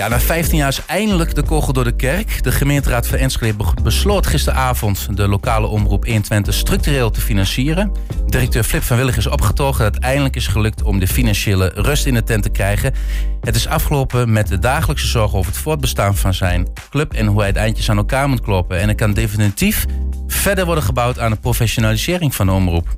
Ja, na 15 jaar is eindelijk de kogel door de kerk. De gemeenteraad van Enschede besloot gisteravond de lokale omroep 120 structureel te financieren. Directeur Flip van Willig is opgetogen dat het eindelijk is gelukt om de financiële rust in de tent te krijgen. Het is afgelopen met de dagelijkse zorg over het voortbestaan van zijn club en hoe hij het eindjes aan elkaar moet kloppen. En er kan definitief verder worden gebouwd aan de professionalisering van de omroep.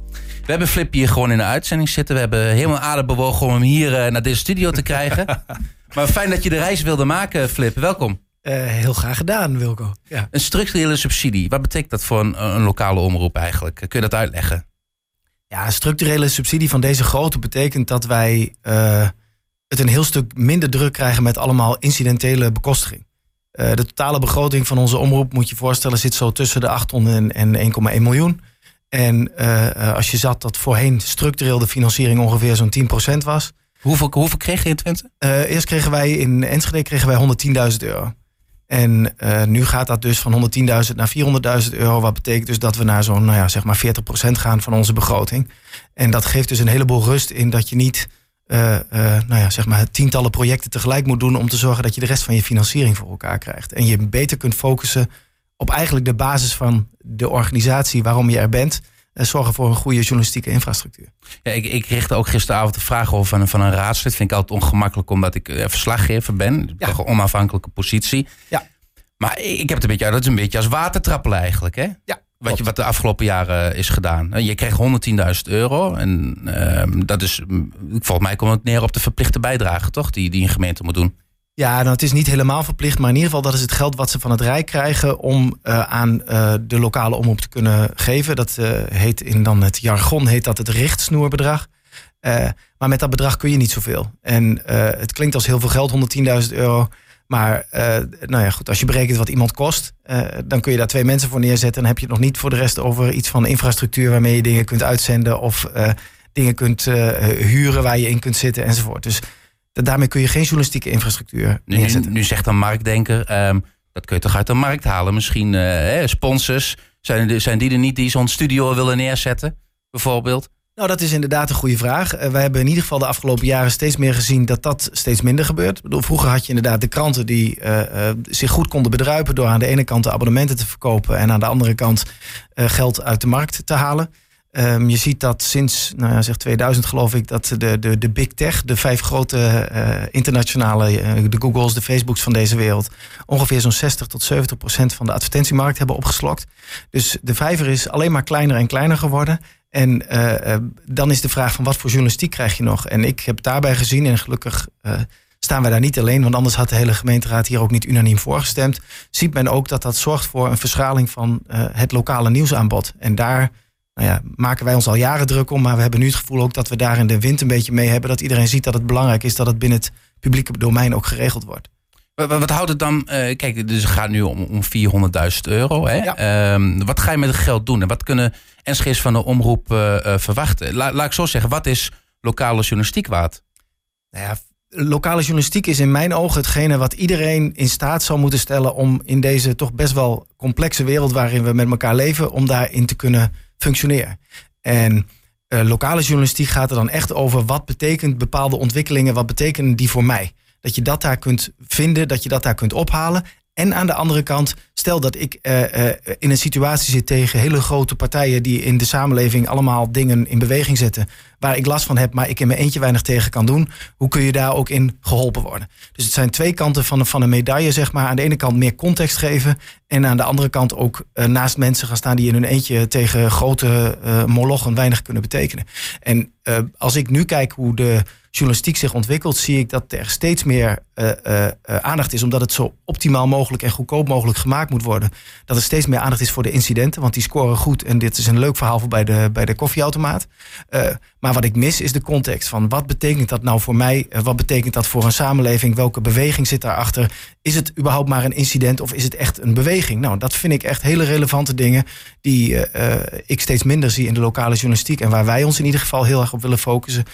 We hebben Flip hier gewoon in de uitzending zitten. We hebben helemaal aardig bewogen om hem hier eh, naar deze studio te krijgen. Maar fijn dat je de reis wilde maken, Flip. Welkom. Uh, heel graag gedaan, Wilco. Ja. Een structurele subsidie. Wat betekent dat voor een, een, lokale omroep eigenlijk? Kun je dat uitleggen? Ja, een structurele subsidie van deze grootte betekent dat wij uh, het een heel stuk minder druk krijgen met allemaal incidentele bekostiging. Uh, de totale begroting van onze omroep, moet je voorstellen, zit zo tussen de 800 en 1,1 miljoen. En als je zat dat voorheen structureel de financiering ongeveer zo'n 10% was, Hoeveel, hoeveel kreeg je in Twente? Uh, eerst kregen wij in Enschede kregen wij 110.000 euro. En uh, nu gaat dat dus van 110.000 naar 400.000 euro. Wat betekent dus dat we naar zo'n nou ja, zeg maar 40% gaan van onze begroting. En dat geeft dus een heleboel rust in dat je niet uh, nou ja, zeg maar tientallen projecten tegelijk moet doen om te zorgen dat je de rest van je financiering voor elkaar krijgt. En je beter kunt focussen op eigenlijk de basis van de organisatie waarom je er bent zorgen voor een goede journalistieke infrastructuur. Ja, ik, ik richtte ook gisteravond de vraag over van, van een raadslid. Vind ik altijd ongemakkelijk omdat ik eh, verslaggever ben. Ja. Een onafhankelijke positie. Ja. Maar ik heb het een beetje, dat is een beetje als watertrappelen eigenlijk. Hè? Ja. Wat, je, wat de afgelopen jaren is gedaan. Je kreeg 110.000 euro. En uh, dat is, volgens mij komt het neer op de verplichte bijdrage, toch? Die, die een gemeente moet doen. Ja, nou, het is niet helemaal verplicht, maar in ieder geval dat is het geld wat ze van het Rijk krijgen om uh, aan uh, de lokale omroep te kunnen geven. Dat uh, heet in dan het jargon heet dat het richtsnoerbedrag. maar met dat bedrag kun je niet zoveel. En het klinkt als heel veel geld, 110.000 euro. Maar nou ja, goed, als je berekent wat iemand kost, dan kun je daar twee mensen voor neerzetten. En dan heb je het nog niet voor de rest over iets van infrastructuur waarmee je dingen kunt uitzenden of dingen kunt huren waar je in kunt zitten enzovoort. Dus daarmee kun je geen journalistieke infrastructuur neerzetten. Nu, nu zegt een marktdenker, um, dat kun je toch uit de markt halen? Misschien uh, sponsors, zijn, zijn die er niet die zo'n studio willen neerzetten, bijvoorbeeld? Nou, dat is inderdaad een goede vraag. Uh, wij hebben in ieder geval de afgelopen jaren steeds meer gezien dat dat steeds minder gebeurt. Ik bedoel, vroeger had je inderdaad de kranten die uh, zich goed konden bedruipen door aan de ene kant de abonnementen te verkopen en aan de andere kant geld uit de markt te halen. Um, je ziet dat sinds nou ja, zeg 2000 geloof ik dat de, de, de big tech, de vijf grote uh, internationale, uh, de Googles, de Facebooks van deze wereld, ongeveer zo'n 60 tot 70 procent van de advertentiemarkt hebben opgeslokt. Dus de vijver is alleen maar kleiner en kleiner geworden. En uh, dan is de vraag van wat voor journalistiek krijg je nog? En ik heb daarbij gezien, en gelukkig staan wij daar niet alleen, want anders had de hele gemeenteraad hier ook niet unaniem voorgestemd. Ziet men ook dat dat zorgt voor een verschraling van het lokale nieuwsaanbod. En daar nou ja, maken wij ons al jaren druk om. Maar we hebben nu het gevoel ook dat we daar in de wind een beetje mee hebben. Dat iedereen ziet dat het belangrijk is dat het binnen het publieke domein ook geregeld wordt. Wat, wat houdt het dan? Uh, kijk, dus het gaat nu om, om 400.000 euro. Hè? Ja. Um, wat ga je met het geld doen? En wat kunnen NSG's van de omroep uh, uh, verwachten? La, laat ik zo zeggen, wat is lokale journalistiek waard? Nou ja, lokale journalistiek is in mijn ogen hetgene wat iedereen in staat zal moeten stellen om in deze toch best wel complexe wereld waarin we met elkaar leven, om daarin te kunnen functioneren. En uh, lokale journalistiek gaat er dan echt over wat betekent bepaalde ontwikkelingen, wat betekenen die voor mij? Dat je dat daar kunt vinden, dat je dat daar kunt ophalen. En aan de andere kant, stel dat ik uh, uh, in een situatie zit tegen hele grote partijen die in de samenleving allemaal dingen in beweging zetten, waar ik last van heb, maar ik in mijn eentje weinig tegen kan doen. Hoe kun je daar ook in geholpen worden? Dus het zijn twee kanten van, van een medaille, zeg maar. Aan de ene kant meer context geven en aan de andere kant ook uh, naast mensen gaan staan die in hun eentje tegen grote molochen weinig kunnen betekenen. En als ik nu kijk hoe de journalistiek zich ontwikkelt, zie ik dat er steeds meer aandacht is, omdat het zo optimaal mogelijk en goedkoop mogelijk gemaakt moet worden. Dat er steeds meer aandacht is voor de incidenten, want die scoren goed. En dit is een leuk verhaal voor bij de, bij de koffieautomaat. maar wat ik mis is de context van wat betekent dat nou voor mij? wat betekent dat voor een samenleving? Welke beweging zit daarachter? Is het überhaupt maar een incident of is het echt een beweging? Nou, dat vind ik echt hele relevante dingen die ik steeds minder zie in de lokale journalistiek. En waar wij ons in ieder geval heel erg op willen focussen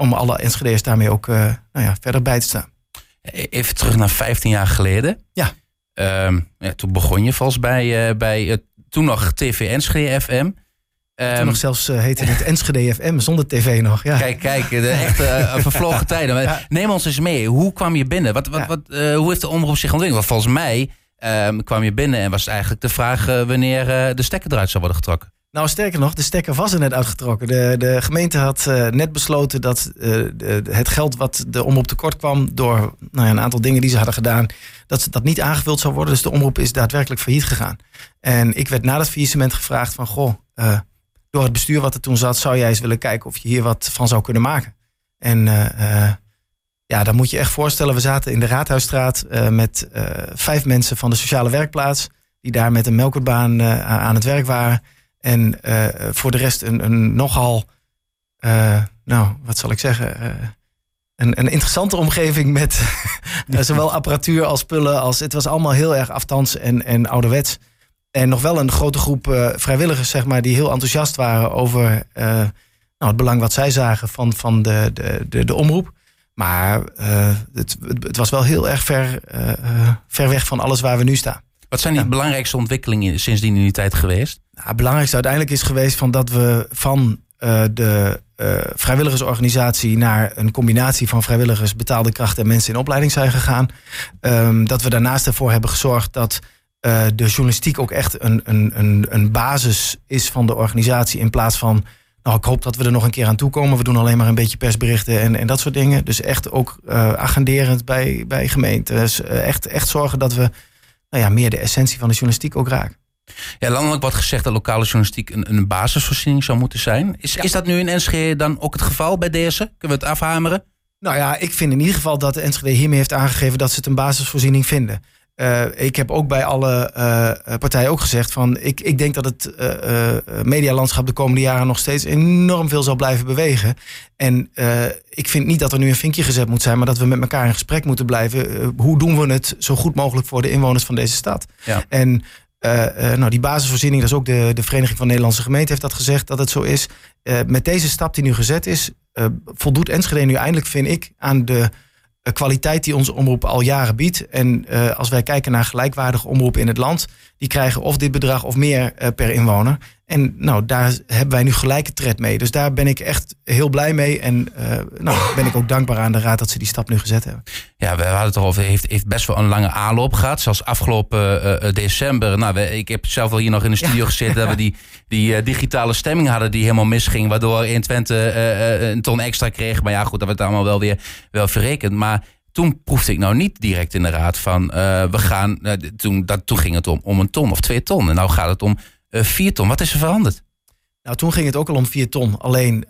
om alle Enschede's daarmee ook uh, nou ja, verder bij te staan. Even terug naar 15 jaar geleden. Ja. Um, ja toen begon je volgens bij, uh, bij toen nog TV Enschede FM. Toen nog ehm, zelfs uh, heette het Enschede FM zonder tv nog. Ja. Kijk, kijk, de echte uh, vervlogen tijden. Neem ons eens mee. Hoe kwam je binnen? Wat, wat, wat, uh, hoe heeft de omroep zich ontwikkeld? Want volgens mij um, kwam je binnen en was het eigenlijk de vraag wanneer de stekker eruit zou worden getrokken. Nou, sterker nog, de stekker was er net uitgetrokken. De, de gemeente had net besloten dat de, het geld wat de omroep tekort kwam... door nou ja, een aantal dingen die ze hadden gedaan... dat dat niet aangevuld zou worden. Dus de omroep is daadwerkelijk failliet gegaan. En ik werd na dat faillissement gevraagd van... goh, door het bestuur wat er toen zat, zou jij eens willen kijken of je hier wat van zou kunnen maken. En uh, ja, dan moet je echt voorstellen, we zaten in de Raadhuisstraat uh, met vijf mensen van de sociale werkplaats, die daar met een melkerbaan aan het werk waren. En voor de rest een, een nogal, nou, wat zal ik zeggen, een, een interessante omgeving met zowel apparatuur als spullen. Als, het was allemaal heel erg aftans en, en ouderwets. En nog wel een grote groep uh, vrijwilligers, zeg maar, die heel enthousiast waren over uh, nou, het belang wat zij zagen van, van de, de, de, de omroep. Maar uh, het, het, was wel heel erg ver, ver weg van alles waar we nu staan. Wat zijn die belangrijkste ontwikkelingen sindsdien in die tijd geweest? Nou, het belangrijkste uiteindelijk is geweest van dat we van de vrijwilligersorganisatie naar een combinatie van vrijwilligers, betaalde krachten en mensen in opleiding zijn gegaan. Um, dat we daarnaast ervoor hebben gezorgd dat uh, de journalistiek ook echt een, een, een, een basis is van de organisatie. In plaats van, nou ik hoop dat we er nog een keer aan toe komen. We doen alleen maar een beetje persberichten en, en dat soort dingen. Dus echt ook uh, agenderend bij, bij gemeentes. Uh, echt, echt zorgen dat we nou ja, meer de essentie van de journalistiek ook raken. Ja, landelijk wordt gezegd dat lokale journalistiek een, een basisvoorziening zou moeten zijn. Is, is dat nu in Enschede dan ook het geval bij deze? Kunnen we het afhameren? Nou ja, ik vind in ieder geval dat de Enschede hiermee heeft aangegeven dat ze het een basisvoorziening vinden. Uh, ik heb ook bij alle uh, partijen ook gezegd van ik, ik denk dat het uh, medialandschap de komende jaren nog steeds enorm veel zal blijven bewegen. En ik vind niet dat er nu een vinkje gezet moet zijn, maar dat we met elkaar in gesprek moeten blijven. hoe doen we het zo goed mogelijk voor de inwoners van deze stad? Ja. En nou, die basisvoorziening, dat is ook de, de Vereniging van Nederlandse Gemeenten heeft dat gezegd dat het zo is. met deze stap die nu gezet is, voldoet Enschede nu eindelijk, vind ik, aan de kwaliteit die onze omroep al jaren biedt. En uh, als wij kijken naar gelijkwaardige omroepen in het land, die krijgen of dit bedrag of meer uh, per inwoner. En nou, daar hebben wij nu gelijke tred mee. Dus daar ben ik echt heel blij mee. En uh, nou, ben ik ook dankbaar aan de Raad dat ze die stap nu gezet hebben. Ja, we hadden het erover. Heeft, heeft best wel een lange aanloop gehad. Zoals afgelopen december. Nou, we, ik heb zelf wel hier nog in de studio gezeten. Dat we die, die digitale stemming hadden die helemaal misging. Waardoor in Twente een ton extra kreeg. Maar ja, goed, dat werd allemaal wel weer wel verrekend. Maar toen proefde ik nou niet direct in de raad van we gaan. Toen, dat, toen ging het om, om een ton of twee ton. En nou gaat het om uh, vier ton. Wat is er veranderd? Nou, toen ging het ook al om vier ton. Alleen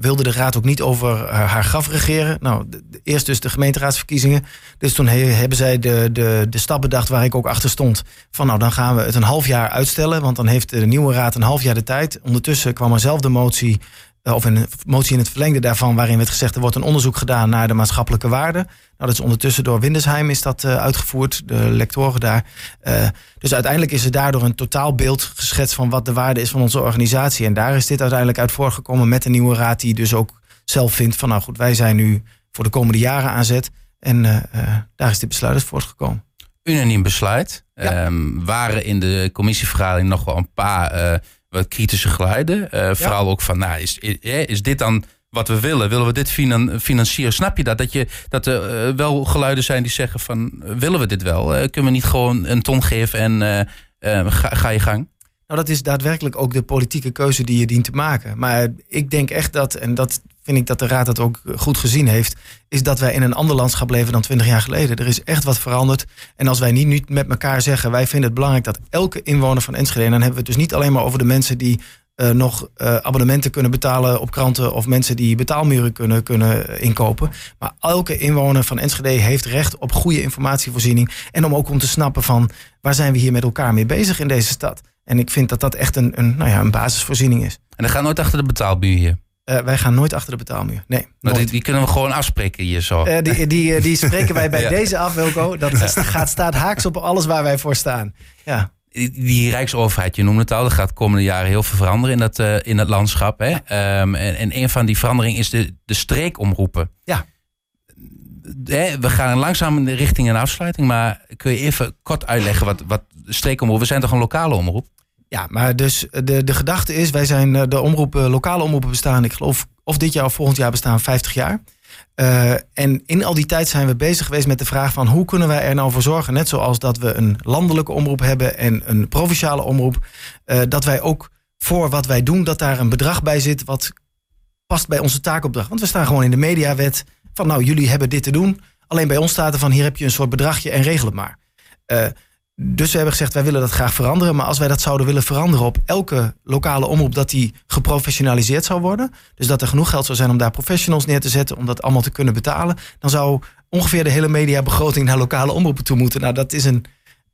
wilde de raad ook niet over haar graf regeren. Nou, eerst dus de gemeenteraadsverkiezingen. Dus toen he, hebben zij de, de, de stap bedacht waar ik ook achter stond. Van nou, dan gaan we het een half jaar uitstellen. Want dan heeft de nieuwe raad een half jaar de tijd. Ondertussen kwam er zelf de motie eh, of een motie in het verlengde daarvan, waarin werd gezegd er wordt een onderzoek gedaan naar de maatschappelijke waarde. Nou, dat is ondertussen door Windesheim is dat uh, uitgevoerd, de lectoren daar. Uh, dus uiteindelijk is er daardoor een totaalbeeld geschetst van wat de waarde is van onze organisatie. En daar is dit uiteindelijk uit voorgekomen met een nieuwe raad die dus ook zelf vindt van nou goed, wij zijn nu voor de komende jaren aan zet. En uh, daar is dit besluit uit voortgekomen. Unaniem besluit. Ja. Um, waren in de commissievergadering nog wel een paar wat kritische geluiden. Uh, vooral ook van, nou, is, is, is, dit dan wat we willen? Willen we dit financieren? Snap je dat? Dat, je, dat er uh, wel geluiden zijn die zeggen van, willen we dit wel? Uh, kunnen we niet gewoon een ton geven en ga, ga je gang? Nou, dat is daadwerkelijk ook de politieke keuze die je dient te maken. Maar ik denk echt dat, en dat vind ik dat de Raad dat ook goed gezien heeft, is dat wij in een ander landschap leven dan twintig jaar geleden. Er is echt wat veranderd. En als wij niet nu met elkaar zeggen, wij vinden het belangrijk dat elke inwoner van Enschede, en dan hebben we het dus niet alleen maar over de mensen die uh, nog uh, abonnementen kunnen betalen op kranten of mensen die betaalmuren kunnen, kunnen inkopen. Maar elke inwoner van Enschede heeft recht op goede informatievoorziening en om ook om te snappen van waar zijn we hier met elkaar mee bezig in deze stad. En ik vind dat dat echt een, een, nou ja, een basisvoorziening is. En dan gaat nooit achter de betaalmuur hier? Uh, wij gaan nooit achter de betaalmuur. Nee. Nou, die, die, kunnen we gewoon afspreken hier zo. Uh, die, die, eh, die spreken wij bij deze af, Wilco. Dat gaat, staat haaks op alles waar wij voor staan. Ja. Die, Rijksoverheid, je noemde het al, dat gaat de komende jaren heel veel veranderen in dat, uh, in dat landschap. Hè? Um, en, en een van die veranderingen is de, de streekomroepen. Ja. we gaan langzaam richting een afsluiting, maar kun je even kort uitleggen wat, wat streekomroep? We zijn toch een lokale omroep? Ja, maar dus de, de gedachte is, wij zijn de omroepen, lokale omroepen bestaan, ik geloof of dit jaar of volgend jaar bestaan 50 jaar. Uh, en in al die tijd zijn we bezig geweest met de vraag van hoe kunnen wij er nou voor zorgen, net zoals dat we een landelijke omroep hebben en een provinciale omroep, dat wij ook voor wat wij doen, dat daar een bedrag bij zit wat past bij onze taakopdracht. Want we staan gewoon in de mediawet van nou, jullie hebben dit te doen. Alleen bij ons staat er van hier heb je een soort bedragje en regel het maar. Uh, dus we hebben gezegd, wij willen dat graag veranderen. Maar als wij dat zouden willen veranderen op elke lokale omroep, dat die geprofessionaliseerd zou worden. Dus dat er genoeg geld zou zijn om daar professionals neer te zetten, om dat allemaal te kunnen betalen. Dan zou ongeveer de hele mediabegroting naar lokale omroepen toe moeten. Nou, dat is een,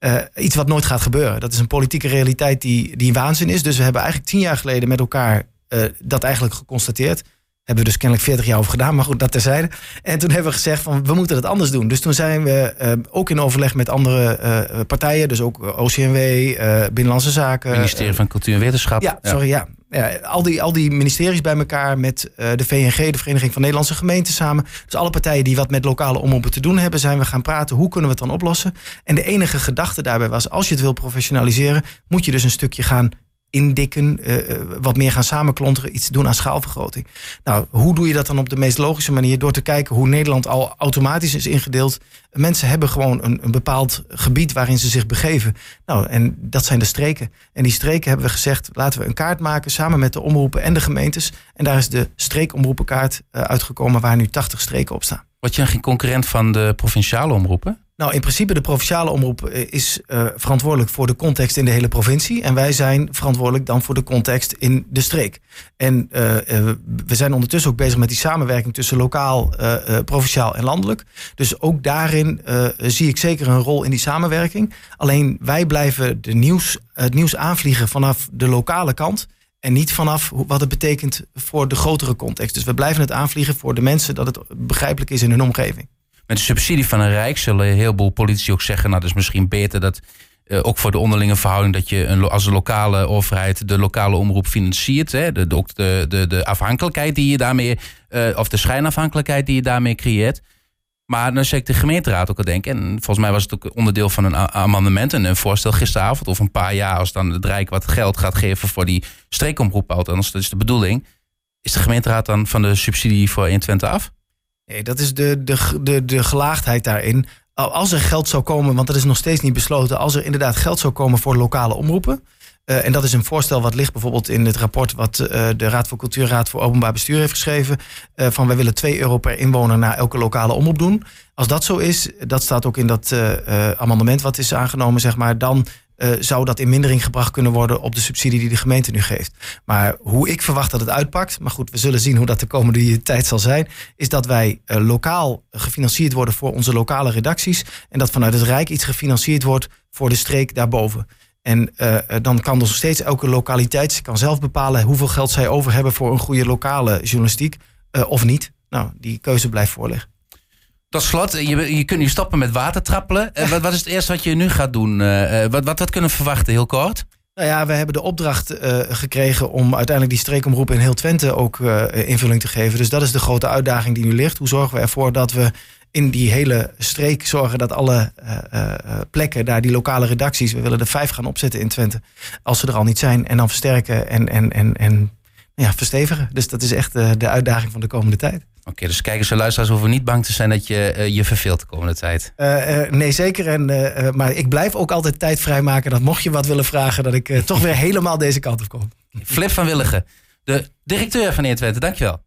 uh, iets wat nooit gaat gebeuren. Dat is een politieke realiteit die, die waanzin is. Dus we hebben eigenlijk tien jaar geleden met elkaar uh, dat eigenlijk geconstateerd. Hebben we dus kennelijk 40 jaar over gedaan, maar goed, dat terzijde. En toen hebben we gezegd van we moeten het anders doen. Dus toen zijn we uh, ook in overleg met andere uh, partijen, dus ook OCMW, uh, Binnenlandse Zaken. Ministerie van Cultuur en Wetenschap. Ja, sorry, ja. ja. al, die, al die ministeries bij elkaar met de VNG, de Vereniging van Nederlandse Gemeenten samen. Dus alle partijen die wat met lokale omroepen te doen hebben, zijn we gaan praten. Hoe kunnen we het dan oplossen? En de enige gedachte daarbij was, als je het wil professionaliseren, moet je dus een stukje gaan indikken, uh, wat meer gaan samenklonteren, iets doen aan schaalvergroting. Nou, hoe doe je dat dan op de meest logische manier? Door te kijken hoe Nederland al automatisch is ingedeeld. Mensen hebben gewoon een, een bepaald gebied waarin ze zich begeven. Nou, en dat zijn de streken. En die streken hebben we gezegd, laten we een kaart maken samen met de omroepen en de gemeentes. En daar is de streekomroepenkaart uh, uitgekomen waar nu 80 streken op staan. Word je geen concurrent van de provinciale omroepen? Nou, in principe de provinciale omroep is uh, verantwoordelijk voor de context in de hele provincie. En wij zijn verantwoordelijk dan voor de context in de streek. En uh, we zijn ondertussen ook bezig met die samenwerking tussen lokaal, provinciaal en landelijk. Dus ook daarin zie ik zeker een rol in die samenwerking. Alleen wij blijven de nieuws, het nieuws aanvliegen vanaf de lokale kant. En niet vanaf wat het betekent voor de grotere context. Dus we blijven het aanvliegen voor de mensen dat het begrijpelijk is in hun omgeving met de subsidie van een Rijk zullen een heleboel politici ook zeggen... nou, dat is misschien beter dat uh, ook voor de onderlinge verhouding... dat je een, als een lokale overheid de lokale omroep financiert. Hè, de, de, de, de afhankelijkheid die je daarmee... Uh, of de schijnafhankelijkheid die je daarmee creëert. Maar dan zeg ik de gemeenteraad ook al denken... en volgens mij was het ook onderdeel van een amendement... en een voorstel gisteravond of een paar jaar... als dan het Rijk wat geld gaat geven voor die streekomroep... althans dat is de bedoeling... is de gemeenteraad dan van de subsidie voor 120 af? Nee, dat is de, de, de, de gelaagdheid daarin. Als er geld zou komen, want dat is nog steeds niet besloten, als er inderdaad geld zou komen voor lokale omroepen. Uh, en dat is een voorstel wat ligt bijvoorbeeld in het rapport wat uh, de Raad voor Cultuur, Raad voor Openbaar Bestuur heeft geschreven. Uh, van wij willen 2 euro per inwoner naar elke lokale omroep doen. Als dat zo is, dat staat ook in dat amendement wat is aangenomen, zeg maar, dan zou dat in mindering gebracht kunnen worden op de subsidie die de gemeente nu geeft. Maar hoe ik verwacht dat het uitpakt, maar goed, we zullen zien hoe dat de komende tijd zal zijn, is dat wij lokaal gefinancierd worden voor onze lokale redacties en dat vanuit het Rijk iets gefinancierd wordt voor de streek daarboven. En uh, dan kan dus steeds elke lokaliteit kan zelf bepalen hoeveel geld zij over hebben voor een goede lokale journalistiek of niet. Nou, die keuze blijft voorliggen. Tot slot, je, je kunt nu stoppen met watertrappelen. Uh, wat, wat, is het eerste wat je nu gaat doen? Wat, wat, wat kunnen we verwachten, heel kort? Nou ja, we hebben de opdracht gekregen om uiteindelijk die streekomroep in heel Twente ook invulling te geven. Dus dat is de grote uitdaging die nu ligt. Hoe zorgen we ervoor dat we in die hele streek zorgen dat alle plekken, daar die lokale redacties, we willen er vijf gaan opzetten in Twente, als ze er al niet zijn, en dan versterken en, en, en, en ja, verstevigen. Dus dat is echt de uitdaging van de komende tijd. Oké, dus kijkers en luisteraars hoeven niet bang te zijn dat je je verveelt de komende tijd. Nee, zeker. En, maar ik blijf ook altijd tijd vrijmaken dat mocht je wat willen vragen, dat ik toch weer helemaal deze kant op kom. Flip van Willigen, de directeur van 120, dankjewel.